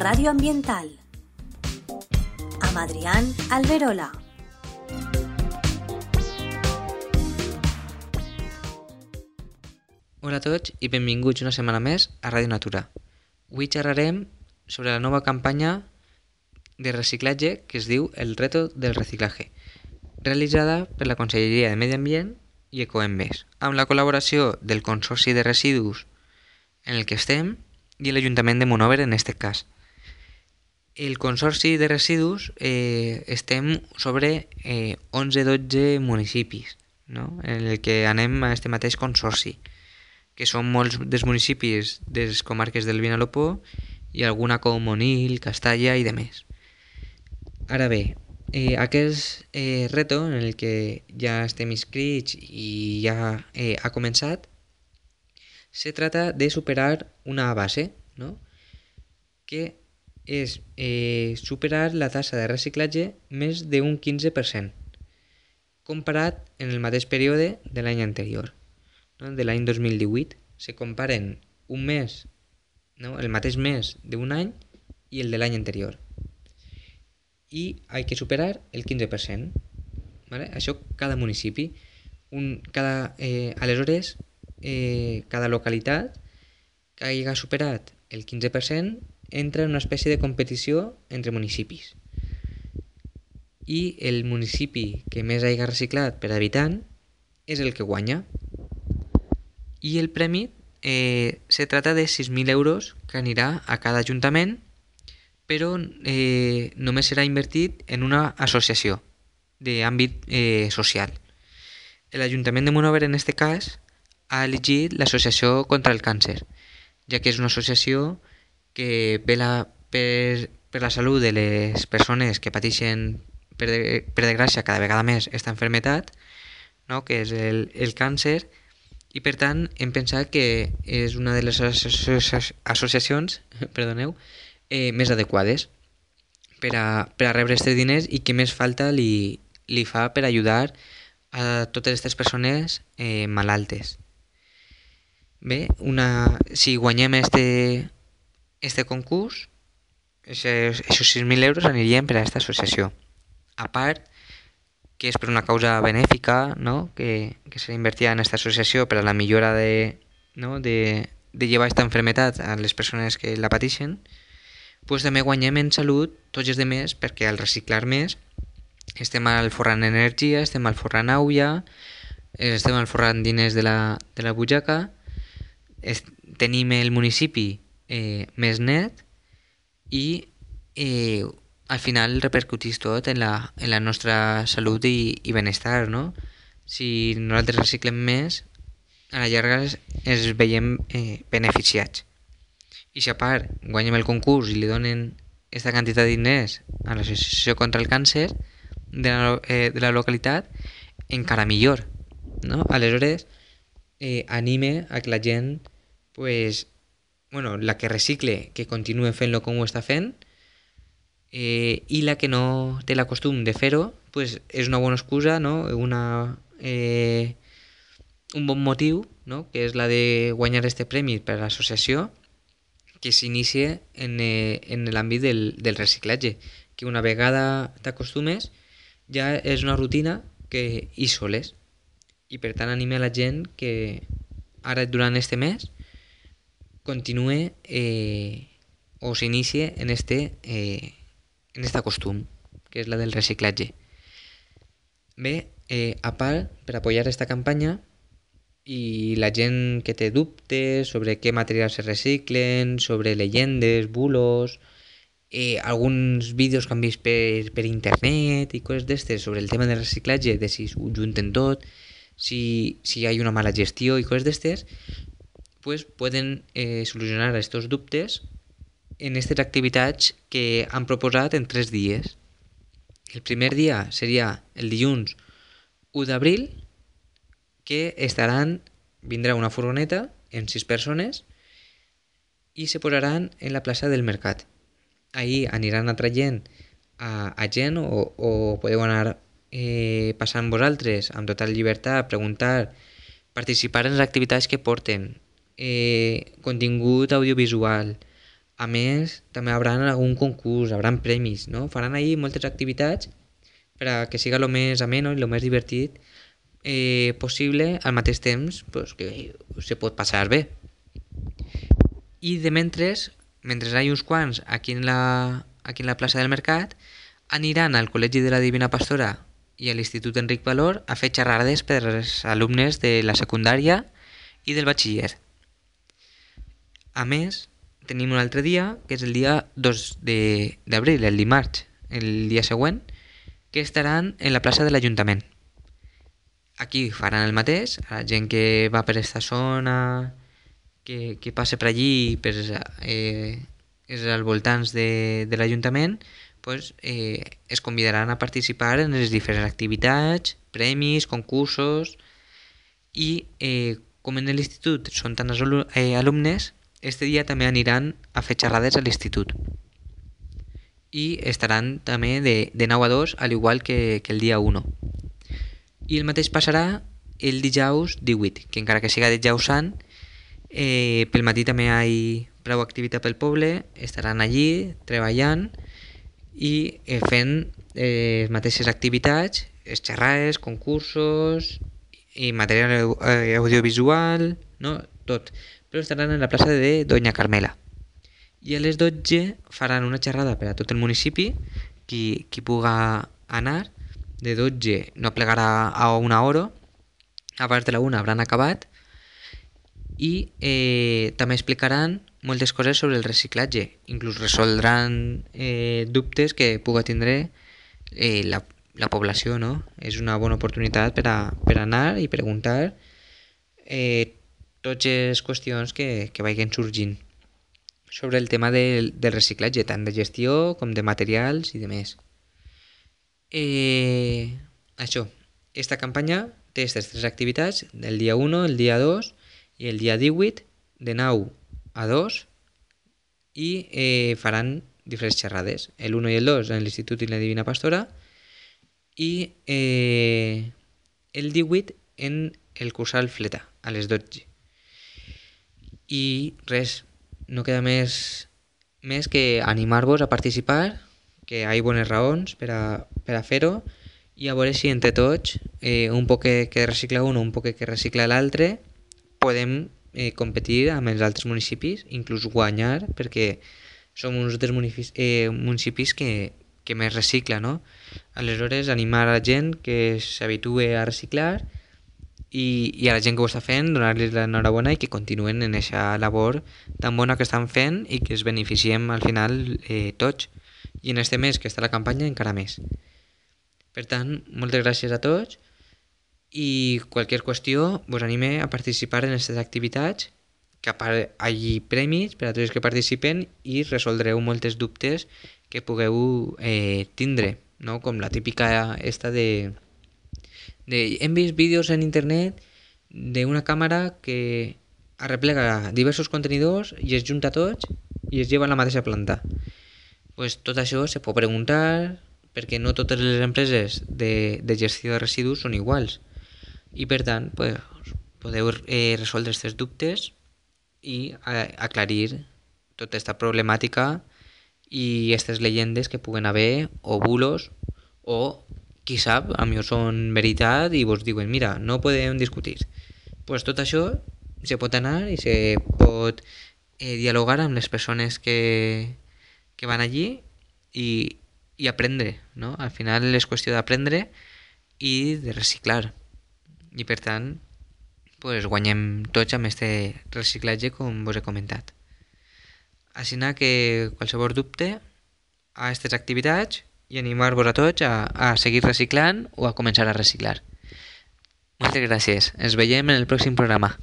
Radio Ambiental. Amb Adrián Alberola. Hola a tots i benvinguts una setmana més a Ràdio Natura. Avui xerrarem sobre la nova campanya de reciclatge que es diu El reto del reciclaje, realitzada per la Conselleria de Medi Ambient i Ecoembes, amb la col·laboració del Consorci de Residus en el que estem i l'Ajuntament de Monover en aquest cas. El Consorci de Residus eh, estem sobre eh, 11-12 municipis, no? en el que anem a este mateix consorci que són molts dels municipis de les comarques del Vinalopó i alguna com Monil, Castalla i de més. Ara bé, eh, aquest eh, reto en el que ja estem inscrits i ja eh, ha començat, se trata de superar una base, ¿no? que és eh, superar la tassa de reciclatge més d'un 15%, comparat en el mateix període de l'any anterior no? de l'any 2018 se comparen un mes, no? el mateix mes d'un any i el de l'any anterior. I hay que superar el 15%. ¿vale? Això cada municipi. Un, cada, eh, aleshores, eh, cada localitat que hagi superat el 15% entra en una espècie de competició entre municipis. I el municipi que més hagi reciclat per habitant és el que guanya i el premi eh, se trata de 6.000 euros que anirà a cada ajuntament però eh, només serà invertit en una associació d'àmbit eh, social. L'Ajuntament de Monover en aquest cas ha elegit l'Associació contra el Càncer, ja que és una associació que vela per, per la salut de les persones que pateixen per, de, per desgràcia cada vegada més aquesta enfermetat, no? que és el, el càncer, i per tant hem pensat que és una de les associacions perdoneu, eh, més adequades per a, per a rebre aquests diners i que més falta li, li fa per ajudar a totes aquestes persones eh, malaltes. Bé, una, si guanyem este, este concurs, aquests 6.000 euros anirien per a aquesta associació. A part, que és per una causa benèfica, no? que, que serà invertida en aquesta associació per a la millora de, no? de, de llevar aquesta enfermetat a les persones que la pateixen, pues també guanyem en salut tots els demés perquè al reciclar més estem al forrant energia, estem al forrant auia, estem al forrant diners de la, de la butxaca, tenim el municipi eh, més net i eh, al final repercutís tot en la, en la nostra salut i, i benestar, no? Si nosaltres reciclem més, a la llarga ens veiem eh, beneficiats. I si a part guanyem el concurs i li donen aquesta quantitat de diners a l'Associació contra el Càncer de la, eh, de la localitat, encara millor. No? Aleshores, eh, anime a que la gent, pues, bueno, la que recicle, que continue fent-lo com ho està fent, eh, i la que no té la costum de fer-ho pues és una bona excusa, no? una, eh, un bon motiu, no? que és la de guanyar este premi per a l'associació que s'inicia en, eh, en l'àmbit del, del reciclatge, que una vegada t'acostumes ja és una rutina que hi soles i per tant anime a la gent que ara durant este mes continue eh, o s'inicie en este eh, en aquest costum, que és la del reciclatge. Bé, eh, a part, per apoyar aquesta campanya, i la gent que té dubtes sobre què materials se reciclen, sobre llegendes, bulos, eh, alguns vídeos que han vist per, per internet i coses d'estes sobre el tema del reciclatge, de si ho junten tot, si, si hi ha una mala gestió i coses d'estes, pues pueden eh, solucionar aquests dubtes en aquestes activitats que han proposat en tres dies. El primer dia seria el dilluns 1 d'abril, que estaran, vindrà una furgoneta amb sis persones i se posaran en la plaça del mercat. Ahí aniran atraient a, a gent o, o podeu anar eh, passant vosaltres amb total llibertat, preguntar, participar en les activitats que porten, eh, contingut audiovisual, A més, també haurà algun concurs, haurà premis, no? Faran ahir moltes activitats per a que siga el més ameno i el més divertit eh, possible al mateix temps pues, que se pot passar bé. I de mentres, mentre hi ha uns quants aquí en la, aquí en la plaça del Mercat, aniran al Col·legi de la Divina Pastora i a l'Institut Enric Valor a fer xerrades per als alumnes de la secundària i del batxiller. A més, tenim un altre dia, que és el dia 2 d'abril, el dimarts, el dia següent, que estaran en la plaça de l'Ajuntament. Aquí faran el mateix, a la gent que va per aquesta zona, que, que passa per allí, per, eh, és als voltants de, de l'Ajuntament, pues, eh, es convidaran a participar en les diferents activitats, premis, concursos, i eh, com en l'institut són tants eh, alumnes, este dia també aniran a fer xerrades a l'institut. I estaran també de, de 9 a 2, al igual que, que el dia 1. I el mateix passarà el dijous 18, que encara que siga dijous sant, eh, pel matí també hi ha prou activitat pel poble, estaran allí treballant i eh, fent eh, les mateixes activitats, les xerrades, concursos i material eh, audiovisual, no? tot. Però estaran en la plaça de Doña Carmela. I a les 12 faran una xerrada per a tot el municipi, qui, qui puga anar, de 12 no plegarà a una hora, a part de la una hauran acabat i eh, també explicaran moltes coses sobre el reciclatge, inclús resoldran eh, dubtes que puga tindre eh, la, la població, no? És una bona oportunitat per, a, per anar i preguntar eh, totes qüestions que, que vagin sorgint sobre el tema del, del reciclatge, tant de gestió com de materials i de més. Eh, això, esta campanya té aquestes tres activitats, el dia 1, el dia 2 i el dia 18, de 9 a 2, i eh, faran diferents xerrades, el 1 i el 2 en l'Institut i la Divina Pastora, i eh, el 18 en el Cursal Fleta, a les 12. I res, no queda més, més que animar-vos a participar, que hi ha bones raons per a, per a fer-ho i a veure si entre tots, eh, un poc que recicla un, un poc que recicla l'altre, podem eh, competir amb els altres municipis, inclús guanyar, perquè som uns dels municipis, eh, municipis que, que més recicla, no? Aleshores, animar a la gent que s'habitue a reciclar i, i a la gent que ho està fent donar-los l'enhorabona i que continuen en aquesta labor tan bona que estan fent i que es beneficiem al final eh, tots i en este mes que està la campanya encara més. Per tant, moltes gràcies a tots i qualsevol qüestió vos anime a participar en aquestes activitats que a part hi premis per a tots els que participen i resoldreu moltes dubtes que pugueu eh, tindre, no? com la típica esta de, de hem vist vídeos en internet d'una càmera que arreplega diversos contenidors i es junta tots i es lleva a la mateixa planta. Pues, tot això se pot preguntar perquè no totes les empreses de, de gestió de residus són iguals. I per tant pues, podeu eh, resoldre aquests dubtes i eh, aclarir tota aquesta problemàtica i aquestes llegendes que puguen haver o bulos o qui sap, a mi són veritat i vos diuen, mira, no podem discutir. pues tot això se pot anar i se pot eh, dialogar amb les persones que, que van allí i, i aprendre, no? Al final és qüestió d'aprendre i de reciclar. I per tant, pues, guanyem tots amb este reciclatge com vos he comentat. Així que qualsevol dubte a aquestes activitats i animar-vos a tots a, a seguir reciclant o a començar a reciclar. Moltes gràcies. Ens veiem en el pròxim programa.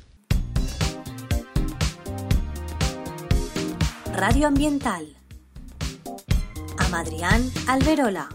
Radio Ambiental amb Adrián Alberola.